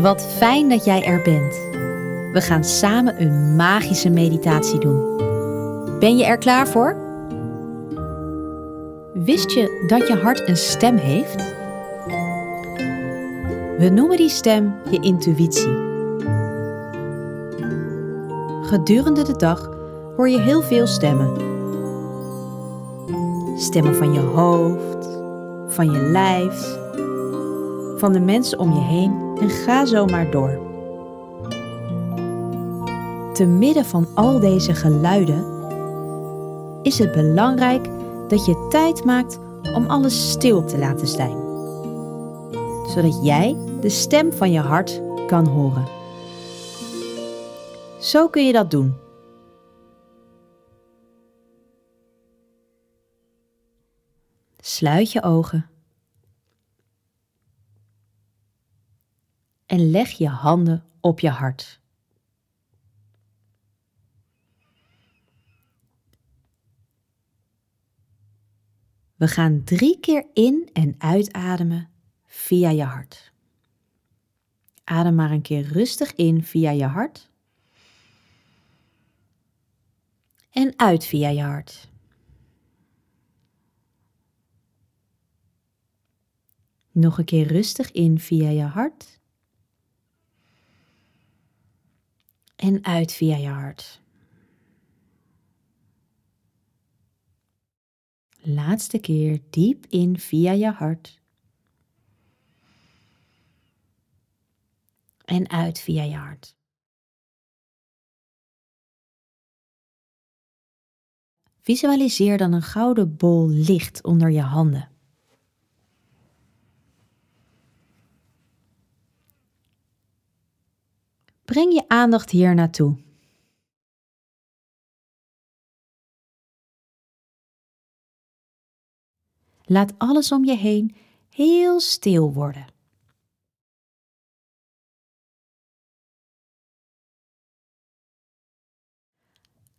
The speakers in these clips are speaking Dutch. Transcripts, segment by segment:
Wat fijn dat jij er bent. We gaan samen een magische meditatie doen. Ben je er klaar voor? Wist je dat je hart een stem heeft? We noemen die stem je intuïtie. Gedurende de dag hoor je heel veel stemmen. Stemmen van je hoofd, van je lijf, van de mensen om je heen en ga zo maar door. Te midden van al deze geluiden is het belangrijk dat je tijd maakt om alles stil te laten zijn, zodat jij de stem van je hart kan horen. Zo kun je dat doen. Sluit je ogen. En leg je handen op je hart. We gaan drie keer in en uitademen via je hart. Adem maar een keer rustig in via je hart. En uit via je hart. Nog een keer rustig in via je hart. En uit via je hart. Laatste keer diep in via je hart. En uit via je hart. Visualiseer dan een gouden bol licht onder je handen. Breng je aandacht hier naartoe. Laat alles om je heen heel stil worden.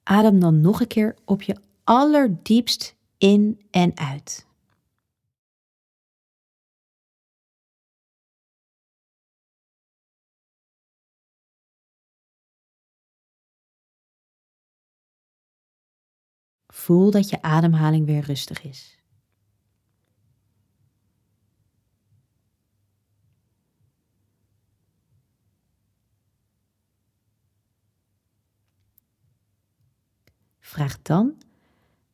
Adem dan nog een keer op je allerdiepst in en uit. Voel dat je ademhaling weer rustig is. Vraag dan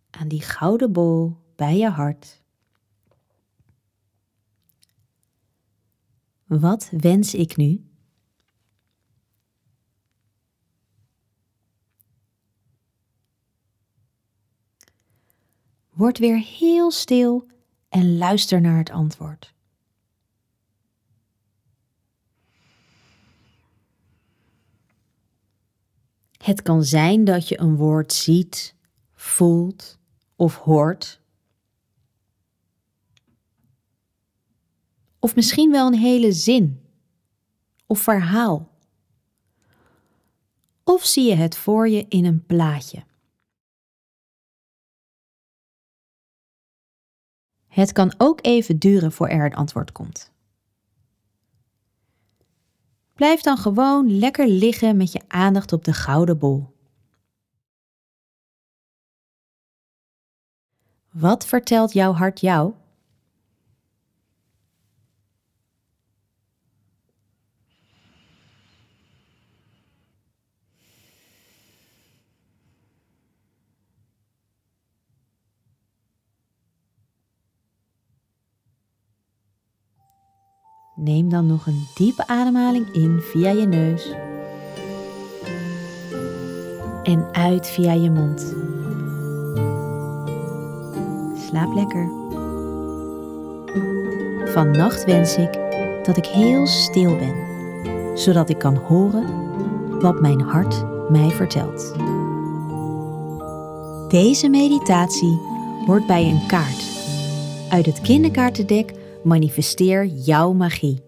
aan die gouden bol bij je hart. Wat wens ik nu? Word weer heel stil en luister naar het antwoord. Het kan zijn dat je een woord ziet, voelt of hoort. Of misschien wel een hele zin of verhaal. Of zie je het voor je in een plaatje. Het kan ook even duren voor er een antwoord komt. Blijf dan gewoon lekker liggen met je aandacht op de gouden bol. Wat vertelt jouw hart jou? Neem dan nog een diepe ademhaling in via je neus. En uit via je mond. Slaap lekker. Vannacht wens ik dat ik heel stil ben, zodat ik kan horen wat mijn hart mij vertelt. Deze meditatie hoort bij een kaart uit het kinderkaartendek Manifesteer jouw magie.